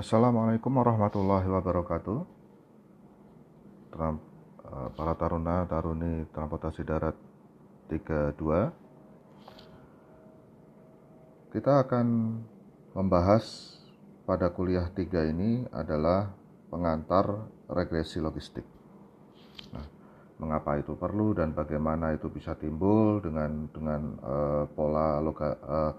Assalamualaikum warahmatullahi wabarakatuh. Tram- eh, para taruna taruni transportasi darat 32 kita akan membahas pada kuliah 3 ini adalah pengantar regresi logistik. Nah, mengapa itu perlu dan bagaimana itu bisa timbul dengan dengan eh, pola loga, eh,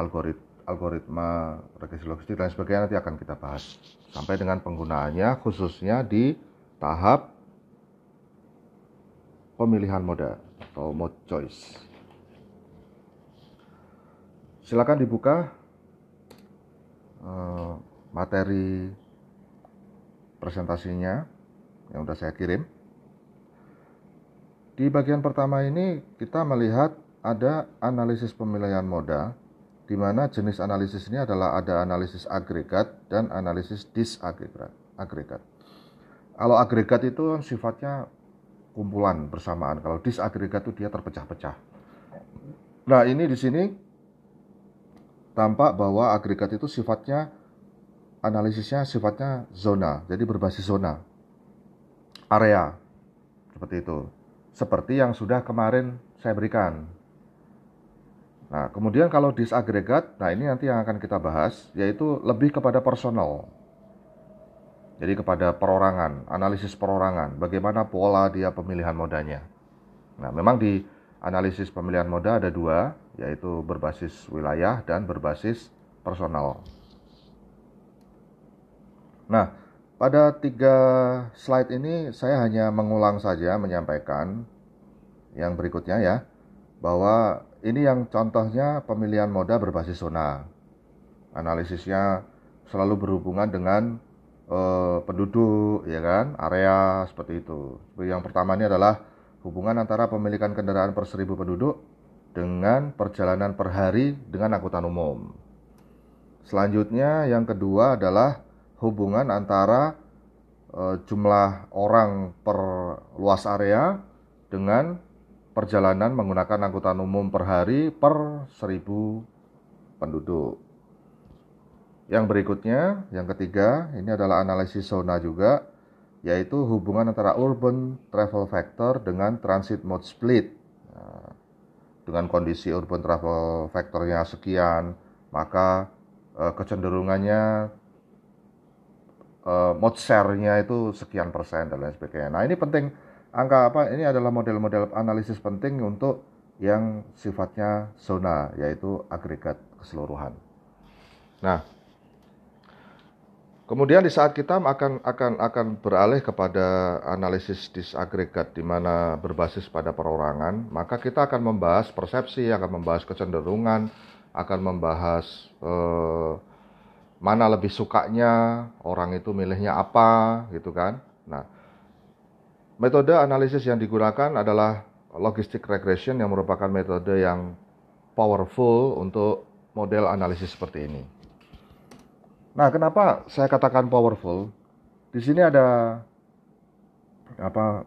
algorit, algoritma regresi logistik dan sebagainya nanti akan kita bahas sampai dengan penggunaannya khususnya di tahap pemilihan moda atau mode choice. Silakan dibuka eh, materi presentasinya yang sudah saya kirim. Di bagian pertama ini kita melihat ada analisis pemilihan moda di mana jenis analisis ini adalah ada analisis agregat dan analisis disagregat. Agregat. Kalau agregat itu sifatnya kumpulan bersamaan. Kalau disagregat itu dia terpecah-pecah. Nah, ini di sini tampak bahwa agregat itu sifatnya analisisnya sifatnya zona, jadi berbasis zona. Area. Seperti itu. Seperti yang sudah kemarin saya berikan. Nah, kemudian kalau disagregat, nah ini nanti yang akan kita bahas, yaitu lebih kepada personal. Jadi kepada perorangan, analisis perorangan, bagaimana pola dia pemilihan modanya. Nah, memang di analisis pemilihan moda ada dua, yaitu berbasis wilayah dan berbasis personal. Nah, pada tiga slide ini saya hanya mengulang saja menyampaikan yang berikutnya ya, bahwa ini yang contohnya pemilihan moda berbasis zona. Analisisnya selalu berhubungan dengan eh, penduduk, ya kan, area seperti itu. Yang pertama ini adalah hubungan antara pemilikan kendaraan per seribu penduduk dengan perjalanan per hari dengan angkutan umum. Selanjutnya yang kedua adalah hubungan antara e, jumlah orang per luas area dengan perjalanan menggunakan angkutan umum per hari per seribu penduduk. Yang berikutnya, yang ketiga, ini adalah analisis zona juga, yaitu hubungan antara urban travel factor dengan transit mode split. Nah, dengan kondisi urban travel factornya sekian, maka eh, kecenderungannya eh, mode share-nya itu sekian persen dan lain sebagainya. Nah ini penting angka apa? Ini adalah model-model analisis penting untuk yang sifatnya zona, yaitu agregat keseluruhan. Nah, Kemudian di saat kita akan akan akan beralih kepada analisis disagregat di mana berbasis pada perorangan, maka kita akan membahas persepsi, akan membahas kecenderungan, akan membahas eh, mana lebih sukanya orang itu milihnya apa, gitu kan? Nah, metode analisis yang digunakan adalah logistic regression yang merupakan metode yang powerful untuk model analisis seperti ini. Nah, kenapa saya katakan powerful? Di sini ada apa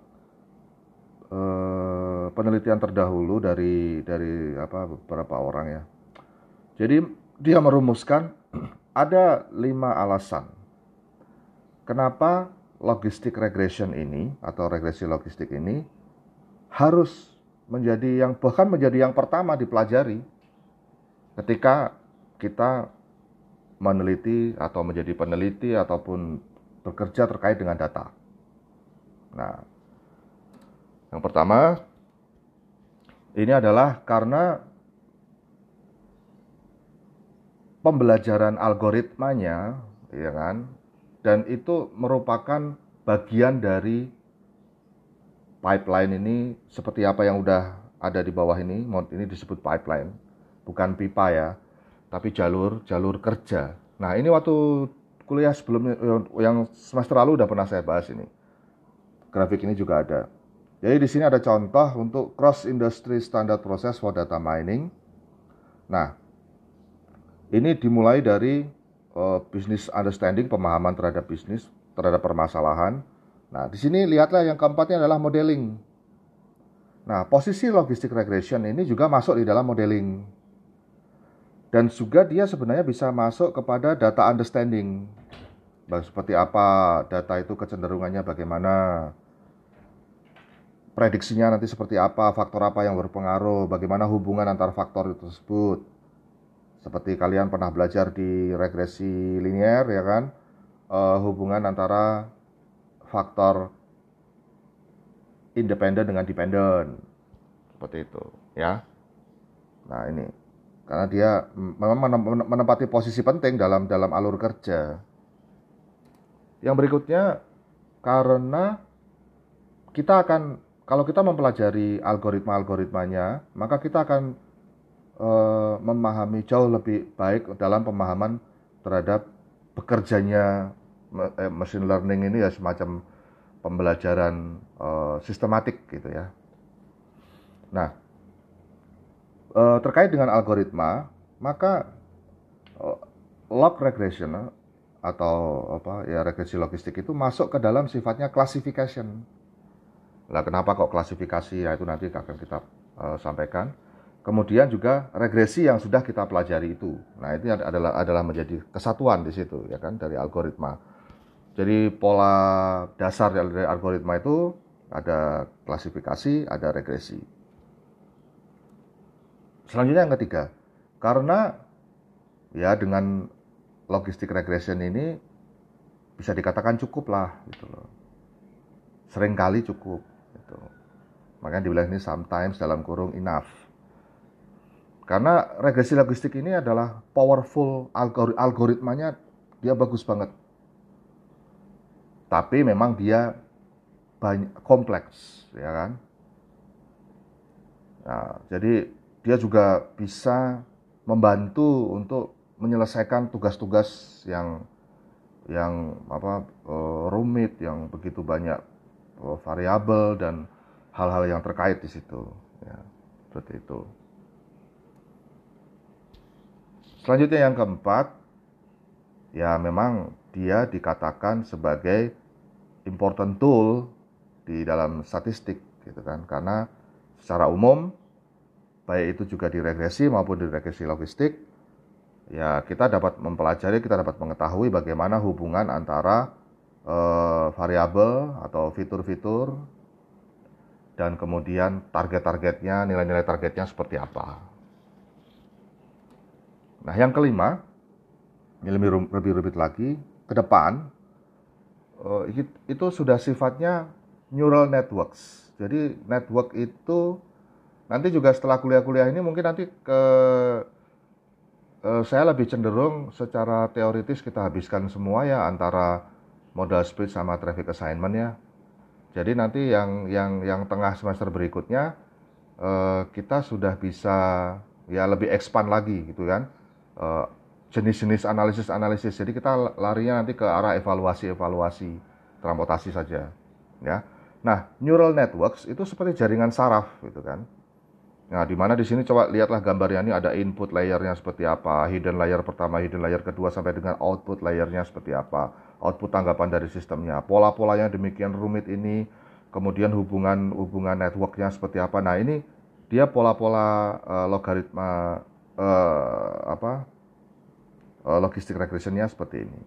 eh, penelitian terdahulu dari dari apa beberapa orang ya. Jadi dia merumuskan ada lima alasan kenapa logistik regression ini atau regresi logistik ini harus menjadi yang bahkan menjadi yang pertama dipelajari ketika kita meneliti atau menjadi peneliti ataupun bekerja terkait dengan data. Nah, yang pertama ini adalah karena pembelajaran algoritmanya, ya kan, dan itu merupakan bagian dari pipeline ini seperti apa yang udah ada di bawah ini, ini disebut pipeline, bukan pipa ya tapi jalur jalur kerja. Nah ini waktu kuliah sebelumnya yang semester lalu udah pernah saya bahas ini. Grafik ini juga ada. Jadi di sini ada contoh untuk cross industry standard process for data mining. Nah ini dimulai dari uh, business understanding pemahaman terhadap bisnis terhadap permasalahan. Nah di sini lihatlah yang keempatnya adalah modeling. Nah posisi logistic regression ini juga masuk di dalam modeling dan juga dia sebenarnya bisa masuk kepada data understanding. seperti apa data itu kecenderungannya bagaimana prediksinya nanti seperti apa faktor apa yang berpengaruh bagaimana hubungan antar faktor itu tersebut seperti kalian pernah belajar di regresi linier ya kan? Uh, hubungan antara faktor independen dengan dependen. Seperti itu ya. Nah ini. Karena dia memang menempati posisi penting dalam dalam alur kerja. Yang berikutnya karena kita akan kalau kita mempelajari algoritma-algoritmanya, maka kita akan e, memahami jauh lebih baik dalam pemahaman terhadap bekerjanya e, machine learning ini ya semacam pembelajaran e, sistematik gitu ya. Nah, terkait dengan algoritma, maka log regression atau apa ya regresi logistik itu masuk ke dalam sifatnya classification. Nah, kenapa kok klasifikasi? Ya itu nanti akan kita uh, sampaikan. Kemudian juga regresi yang sudah kita pelajari itu. Nah, itu adalah adalah menjadi kesatuan di situ ya kan dari algoritma. Jadi pola dasar dari algoritma itu ada klasifikasi, ada regresi. Selanjutnya yang ketiga, karena ya dengan logistik regression ini bisa dikatakan cukup lah gitu loh. Seringkali cukup gitu. Makanya dibilang ini sometimes dalam kurung enough. Karena regresi logistik ini adalah powerful algori algoritmanya dia bagus banget. Tapi memang dia banyak kompleks, ya kan? Nah, jadi dia juga bisa membantu untuk menyelesaikan tugas-tugas yang yang apa uh, rumit yang begitu banyak uh, variabel dan hal-hal yang terkait di situ ya seperti itu selanjutnya yang keempat ya memang dia dikatakan sebagai important tool di dalam statistik gitu kan karena secara umum baik itu juga di regresi maupun di regresi logistik ya kita dapat mempelajari, kita dapat mengetahui bagaimana hubungan antara uh, variabel atau fitur-fitur dan kemudian target-targetnya, nilai-nilai targetnya seperti apa. Nah, yang kelima, ini lebih lebih lagi, ke depan uh, itu sudah sifatnya neural networks. Jadi network itu nanti juga setelah kuliah-kuliah ini mungkin nanti ke uh, saya lebih cenderung secara teoritis kita habiskan semua ya antara modal split sama traffic assignment ya. Jadi nanti yang yang yang tengah semester berikutnya uh, kita sudah bisa ya lebih expand lagi gitu kan. Uh, jenis-jenis analisis-analisis. Jadi kita larinya nanti ke arah evaluasi-evaluasi transportasi saja, ya. Nah, neural networks itu seperti jaringan saraf gitu kan. Nah, di mana di sini coba lihatlah gambarnya ini ada input layernya seperti apa, hidden layer pertama, hidden layer kedua sampai dengan output layernya seperti apa, output tanggapan dari sistemnya, pola-polanya demikian rumit ini, kemudian hubungan hubungan networknya seperti apa. Nah, ini dia pola-pola uh, logaritma uh, apa uh, logistik regressionnya seperti ini,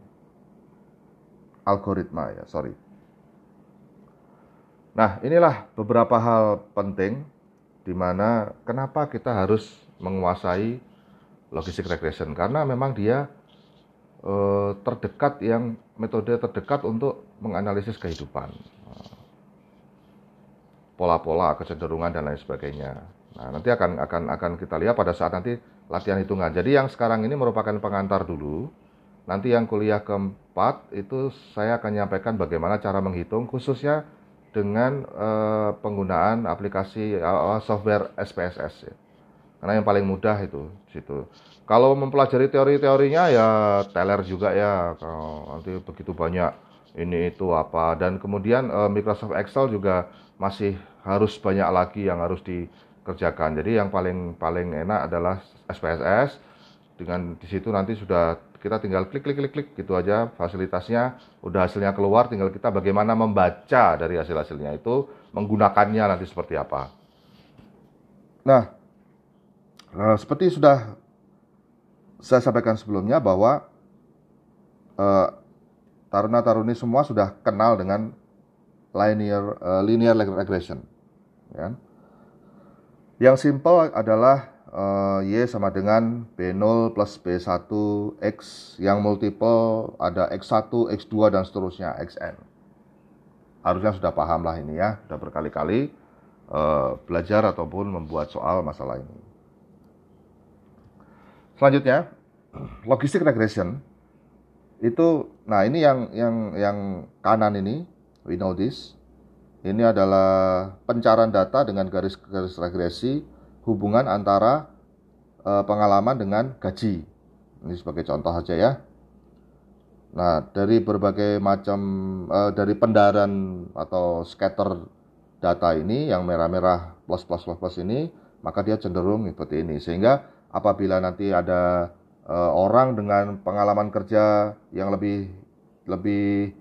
algoritma ya, sorry. Nah, inilah beberapa hal penting di mana kenapa kita harus menguasai logistik regression karena memang dia e, terdekat yang metode terdekat untuk menganalisis kehidupan. Pola-pola kecenderungan dan lain sebagainya. Nah nanti akan akan akan kita lihat pada saat nanti latihan hitungan jadi yang sekarang ini merupakan pengantar dulu nanti yang kuliah keempat itu saya akan menyampaikan bagaimana cara menghitung khususnya dengan uh, penggunaan aplikasi uh, software SPSS ya. Karena yang paling mudah itu situ. Kalau mempelajari teori-teorinya ya teler juga ya. Kalau nanti begitu banyak ini itu apa dan kemudian uh, Microsoft Excel juga masih harus banyak lagi yang harus dikerjakan. Jadi yang paling paling enak adalah SPSS dengan di situ nanti sudah kita tinggal klik klik klik klik gitu aja fasilitasnya udah hasilnya keluar tinggal kita bagaimana membaca dari hasil hasilnya itu menggunakannya nanti seperti apa nah eh, seperti sudah saya sampaikan sebelumnya bahwa eh, taruna-taruni semua sudah kenal dengan linear uh, linear regression. Ya. Yang simple adalah uh, y sama dengan b0 plus b1 x yang multiple ada x1, x2 dan seterusnya xn. Harusnya sudah paham lah ini ya, sudah berkali-kali uh, belajar ataupun membuat soal masalah ini. Selanjutnya, logistic regression itu nah ini yang yang yang kanan ini we know this ini adalah pencarian data dengan garis-garis regresi hubungan antara uh, pengalaman dengan gaji. Ini sebagai contoh saja ya. Nah dari berbagai macam uh, dari pendaran atau scatter data ini yang merah-merah plus plus plus plus ini maka dia cenderung seperti ini. Sehingga apabila nanti ada uh, orang dengan pengalaman kerja yang lebih lebih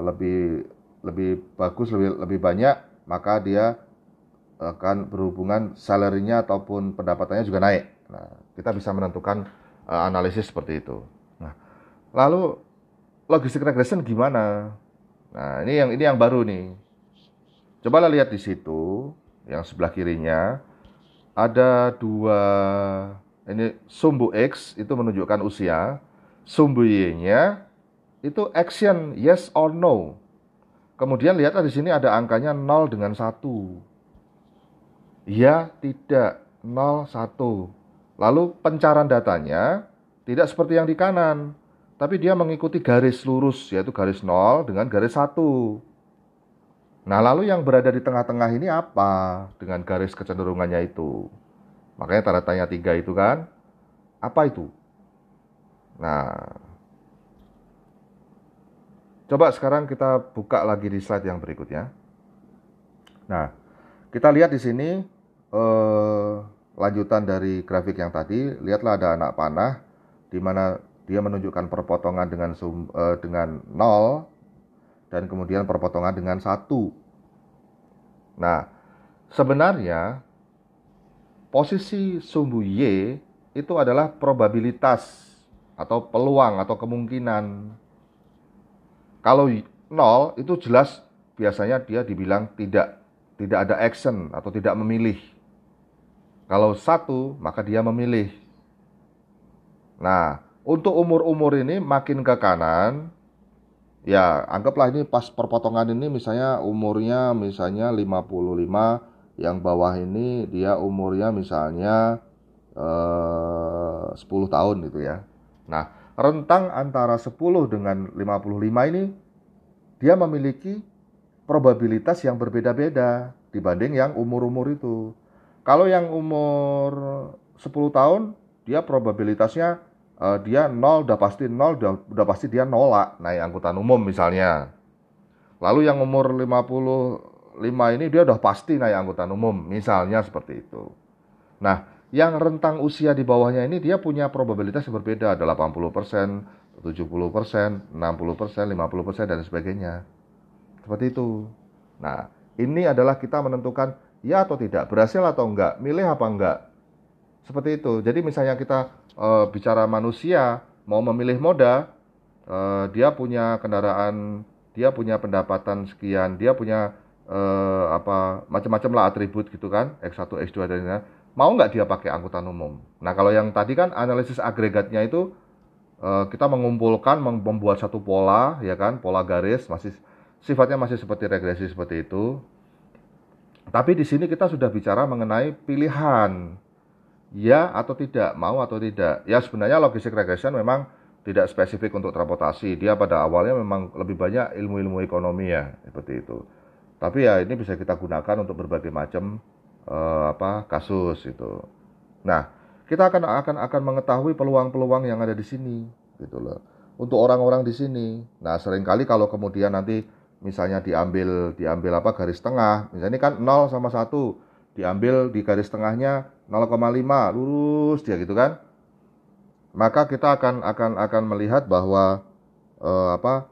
lebih lebih bagus lebih lebih banyak maka dia akan berhubungan salarinya ataupun pendapatannya juga naik. Nah, kita bisa menentukan uh, analisis seperti itu. Nah, lalu logistic regression gimana? Nah, ini yang ini yang baru nih. Coba lihat di situ yang sebelah kirinya ada dua ini sumbu X itu menunjukkan usia, sumbu Y-nya itu action yes or no. Kemudian lihatlah di sini ada angkanya 0 dengan 1. Ya, tidak, 0, 1. Lalu pencarian datanya tidak seperti yang di kanan, tapi dia mengikuti garis lurus, yaitu garis 0 dengan garis 1. Nah, lalu yang berada di tengah-tengah ini apa dengan garis kecenderungannya itu? Makanya tanda tanya tiga itu kan, apa itu? Nah, coba sekarang kita buka lagi di slide yang berikutnya. Nah, kita lihat di sini eh, lanjutan dari grafik yang tadi. Lihatlah ada anak panah di mana dia menunjukkan perpotongan dengan sum, eh, dengan nol dan kemudian perpotongan dengan satu. Nah, sebenarnya posisi sumbu Y itu adalah probabilitas atau peluang atau kemungkinan. Kalau nol itu jelas biasanya dia dibilang tidak tidak ada action atau tidak memilih. Kalau satu maka dia memilih. Nah, untuk umur-umur ini makin ke kanan, ya anggaplah ini pas perpotongan ini misalnya umurnya misalnya 55 yang bawah ini dia umurnya misalnya eh, 10 tahun gitu ya. Nah, rentang antara 10 dengan 55 ini dia memiliki probabilitas yang berbeda-beda dibanding yang umur-umur itu. Kalau yang umur 10 tahun, dia probabilitasnya uh, dia nol udah pasti nol udah, udah pasti dia nolak naik angkutan umum misalnya. Lalu yang umur 50 5 ini dia udah pasti naik angkutan umum, misalnya seperti itu. Nah, yang rentang usia di bawahnya ini dia punya probabilitas yang berbeda, ada 80%, 70%, 60%, 50%, dan sebagainya. Seperti itu. Nah, ini adalah kita menentukan ya atau tidak, berhasil atau enggak, milih apa enggak. Seperti itu. Jadi misalnya kita e, bicara manusia mau memilih moda, e, dia punya kendaraan, dia punya pendapatan sekian, dia punya eh, apa macam-macam lah atribut gitu kan X1 X2 dan lain-lain mau nggak dia pakai angkutan umum? Nah kalau yang tadi kan analisis agregatnya itu eh, kita mengumpulkan membuat satu pola ya kan pola garis masih sifatnya masih seperti regresi seperti itu. Tapi di sini kita sudah bicara mengenai pilihan. Ya atau tidak mau atau tidak. Ya sebenarnya logistik regression memang tidak spesifik untuk transportasi. Dia pada awalnya memang lebih banyak ilmu-ilmu ekonomi ya seperti itu. Tapi ya ini bisa kita gunakan untuk berbagai macam uh, apa kasus itu. Nah, kita akan akan akan mengetahui peluang-peluang yang ada di sini gitu loh. Untuk orang-orang di sini. Nah, sering kali kalau kemudian nanti misalnya diambil diambil apa garis tengah, misalnya ini kan 0 sama 1, diambil di garis tengahnya 0,5 lurus dia gitu kan. Maka kita akan akan akan melihat bahwa uh, apa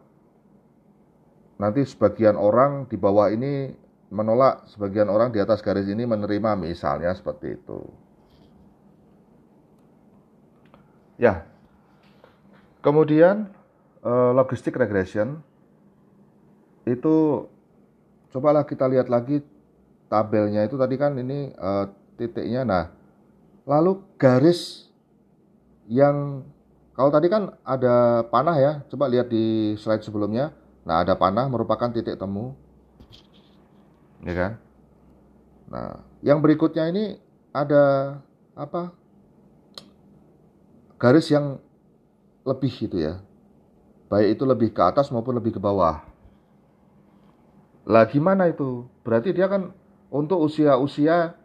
nanti sebagian orang di bawah ini menolak, sebagian orang di atas garis ini menerima misalnya seperti itu. Ya. Kemudian uh, logistic regression itu cobalah kita lihat lagi tabelnya itu tadi kan ini uh, titiknya nah lalu garis yang kalau tadi kan ada panah ya coba lihat di slide sebelumnya nah ada panah merupakan titik temu ya kan? Nah yang berikutnya ini ada apa garis yang lebih gitu ya. Baik itu lebih ke atas maupun lebih ke bawah. Lah gimana itu? Berarti dia kan untuk usia-usia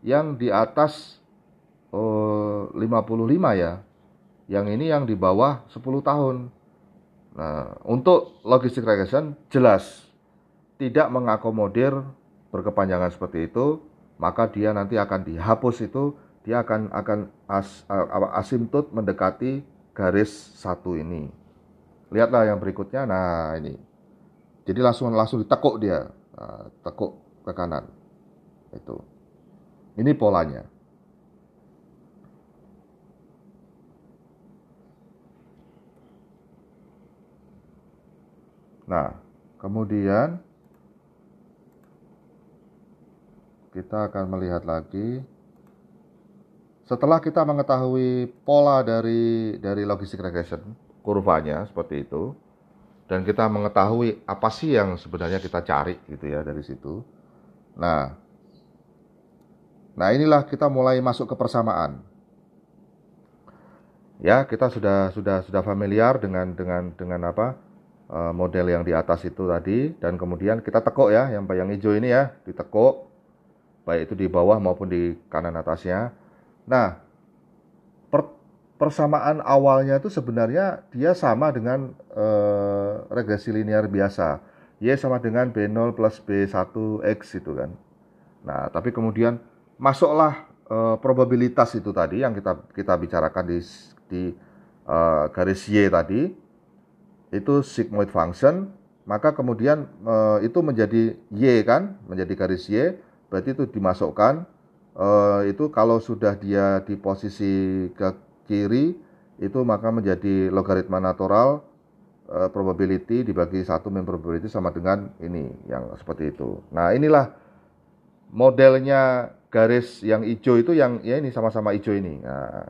yang di atas oh, 55 ya. Yang ini yang di bawah 10 tahun. Nah, untuk logistik regression jelas tidak mengakomodir berkepanjangan seperti itu, maka dia nanti akan dihapus itu, dia akan akan as, asimtot mendekati garis satu ini. Lihatlah yang berikutnya. Nah, ini. Jadi langsung langsung ditekuk dia. Nah, tekuk ke kanan. Itu. Ini polanya. Nah, kemudian kita akan melihat lagi setelah kita mengetahui pola dari dari logistik regression kurvanya seperti itu dan kita mengetahui apa sih yang sebenarnya kita cari gitu ya dari situ. Nah, Nah, inilah kita mulai masuk ke persamaan. Ya, kita sudah sudah sudah familiar dengan dengan dengan apa? Eh, model yang di atas itu tadi dan kemudian kita tekuk ya, yang yang hijau ini ya, ditekuk baik itu di bawah maupun di kanan atasnya. Nah, per, persamaan awalnya itu sebenarnya dia sama dengan eh, regresi linear biasa. Y sama dengan B0 plus B1X itu kan. Nah, tapi kemudian masuklah uh, probabilitas itu tadi yang kita kita bicarakan di di uh, garis y tadi itu sigmoid function maka kemudian uh, itu menjadi y kan menjadi garis y berarti itu dimasukkan uh, itu kalau sudah dia di posisi ke kiri itu maka menjadi logaritma natural uh, probability dibagi satu min probability sama dengan ini yang seperti itu nah inilah modelnya garis yang hijau itu yang ya ini sama-sama hijau ini. Nah,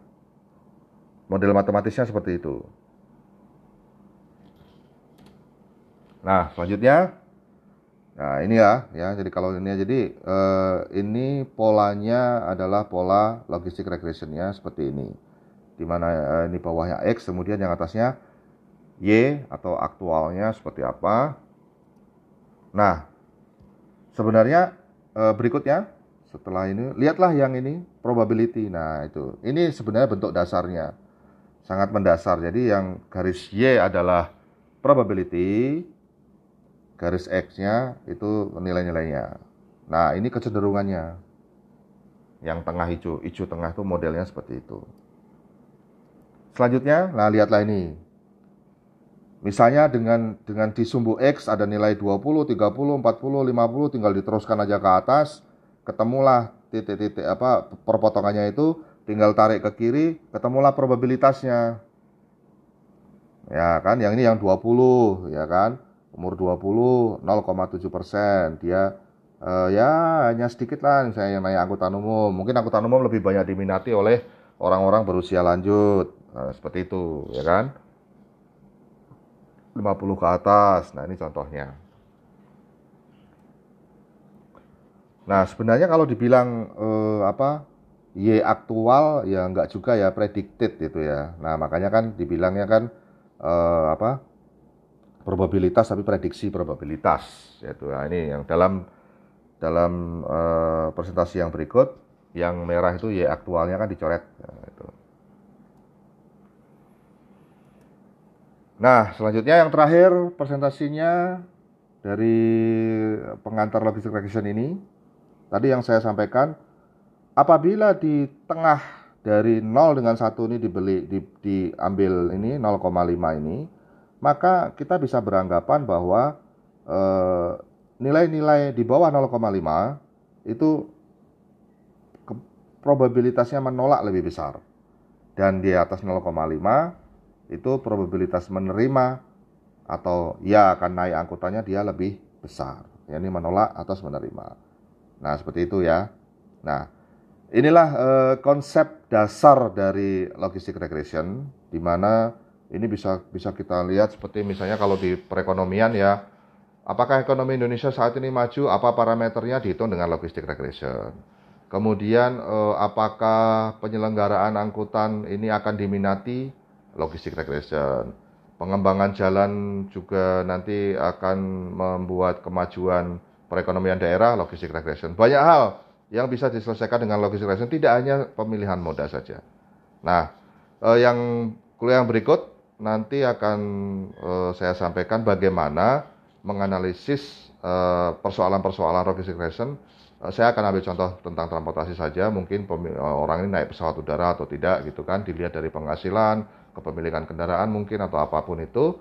model matematisnya seperti itu. Nah, selanjutnya Nah, ini ya, ya. Jadi kalau ini jadi eh, ini polanya adalah pola logistik regressionnya seperti ini. Di mana eh, ini bawahnya x, kemudian yang atasnya y atau aktualnya seperti apa. Nah, sebenarnya eh, berikutnya setelah ini lihatlah yang ini probability nah itu ini sebenarnya bentuk dasarnya sangat mendasar jadi yang garis Y adalah probability garis X nya itu nilai-nilainya. Nah ini kecenderungannya. Yang tengah hijau hijau tengah itu modelnya seperti itu. Selanjutnya nah lihatlah ini. Misalnya dengan dengan di sumbu X ada nilai 20 30 40 50 tinggal diteruskan aja ke atas. Ketemulah titik-titik apa perpotongannya itu. Tinggal tarik ke kiri ketemulah probabilitasnya. Ya kan yang ini yang 20 ya kan umur 20 0,7 persen. Dia uh, ya hanya sedikit lah saya yang naik angkutan umum. Mungkin angkutan umum lebih banyak diminati oleh orang-orang berusia lanjut. Nah, seperti itu ya kan? 50 ke atas. Nah ini contohnya. Nah, sebenarnya kalau dibilang eh, apa Y aktual ya enggak juga ya predicted itu ya. Nah, makanya kan dibilangnya kan eh, apa? Probabilitas tapi prediksi probabilitas yaitu nah, ini yang dalam dalam eh, presentasi yang berikut yang merah itu Y aktualnya kan dicoret nah, itu. Nah, selanjutnya yang terakhir presentasinya dari pengantar logistik regression ini Tadi yang saya sampaikan, apabila di tengah dari 0 dengan 1 ini dibeli di, diambil ini 0,5 ini, maka kita bisa beranggapan bahwa eh, nilai-nilai di bawah 0,5 itu probabilitasnya menolak lebih besar. Dan di atas 0,5 itu probabilitas menerima atau ya akan naik angkutannya dia lebih besar. Ya, ini menolak atas menerima. Nah, seperti itu ya. Nah, inilah eh, konsep dasar dari logistik regression di mana ini bisa bisa kita lihat seperti misalnya kalau di perekonomian ya apakah ekonomi Indonesia saat ini maju? Apa parameternya? Dihitung dengan logistik regression. Kemudian eh, apakah penyelenggaraan angkutan ini akan diminati? Logistik regression. Pengembangan jalan juga nanti akan membuat kemajuan perekonomian daerah logistik regression. Banyak hal yang bisa diselesaikan dengan logistik regression tidak hanya pemilihan moda saja. Nah eh, yang kuliah yang berikut nanti akan uh, saya sampaikan bagaimana menganalisis uh, persoalan-persoalan regression. Uh, saya akan ambil contoh tentang transportasi saja, mungkin orang ini naik pesawat udara atau tidak gitu kan, dilihat dari penghasilan, kepemilikan kendaraan mungkin atau apa pun itu.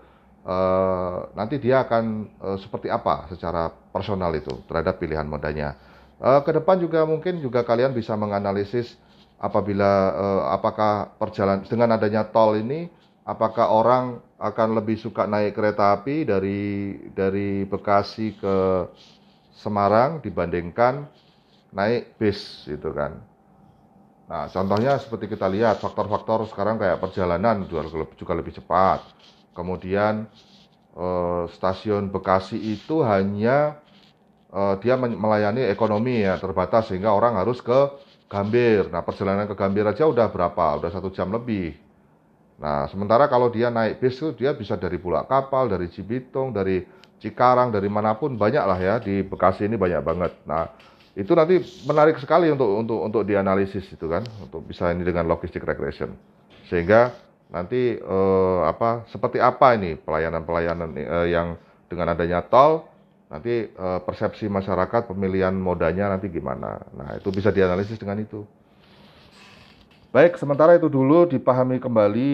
Uh, nanti dia akan uh, seperti apa secara personal itu terhadap pilihan modanya. Uh, ke depan juga mungkin juga kalian bisa menganalisis apabila uh, apakah perjalanan dengan adanya tol ini apakah orang akan lebih suka naik kereta api dari dari Bekasi ke Semarang dibandingkan naik bis gitu kan. Nah, contohnya seperti kita lihat faktor-faktor sekarang kayak perjalanan juga lebih cepat. Kemudian eh, stasiun Bekasi itu hanya eh, dia melayani ekonomi ya terbatas sehingga orang harus ke Gambir. Nah, perjalanan ke Gambir aja udah berapa? Udah satu jam lebih. Nah, sementara kalau dia naik bis itu dia bisa dari Pulau Kapal, dari Cibitung, dari Cikarang, dari mana pun banyak lah ya di Bekasi ini banyak banget. Nah, itu nanti menarik sekali untuk untuk untuk dianalisis itu kan, untuk bisa ini dengan logistik regression. Sehingga nanti eh, apa seperti apa ini pelayanan-pelayanan eh, yang dengan adanya tol nanti eh, persepsi masyarakat pemilihan modanya nanti gimana. Nah, itu bisa dianalisis dengan itu. Baik, sementara itu dulu dipahami kembali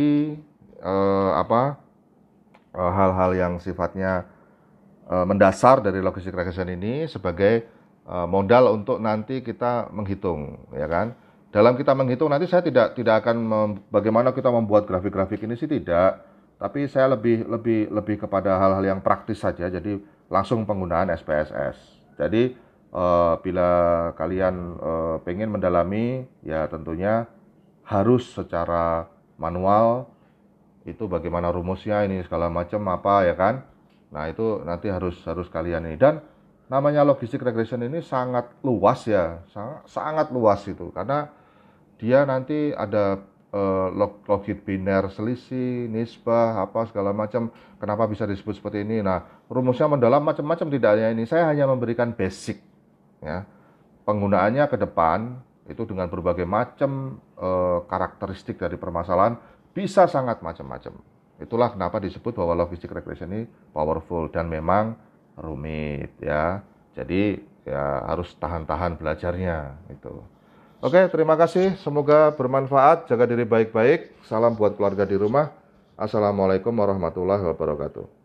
eh, apa eh, hal-hal eh, yang sifatnya eh, mendasar dari logistik regression ini sebagai eh, modal untuk nanti kita menghitung, ya kan? Dalam kita menghitung nanti saya tidak tidak akan bagaimana kita membuat grafik-grafik ini sih tidak, tapi saya lebih lebih lebih kepada hal-hal yang praktis saja. Jadi langsung penggunaan SPSS. Jadi eh, bila kalian eh, pengen mendalami, ya tentunya harus secara manual itu bagaimana rumusnya ini segala macam apa ya kan? Nah itu nanti harus harus kalian ini. Dan namanya logistik regression ini sangat luas ya. Sangat sangat luas itu. Karena dia nanti ada uh, log logit biner selisih nisbah apa segala macam. Kenapa bisa disebut seperti ini? Nah rumusnya mendalam macam-macam tidak hanya ini. Saya hanya memberikan basic ya. Penggunaannya ke depan itu dengan berbagai macam e, karakteristik dari permasalahan bisa sangat macam-macam. Itulah kenapa disebut bahwa logistik regression ini powerful dan memang rumit ya. Jadi ya harus tahan-tahan belajarnya itu. Oke, terima kasih. Semoga bermanfaat. Jaga diri baik-baik. Salam buat keluarga di rumah. Assalamualaikum warahmatullahi wabarakatuh.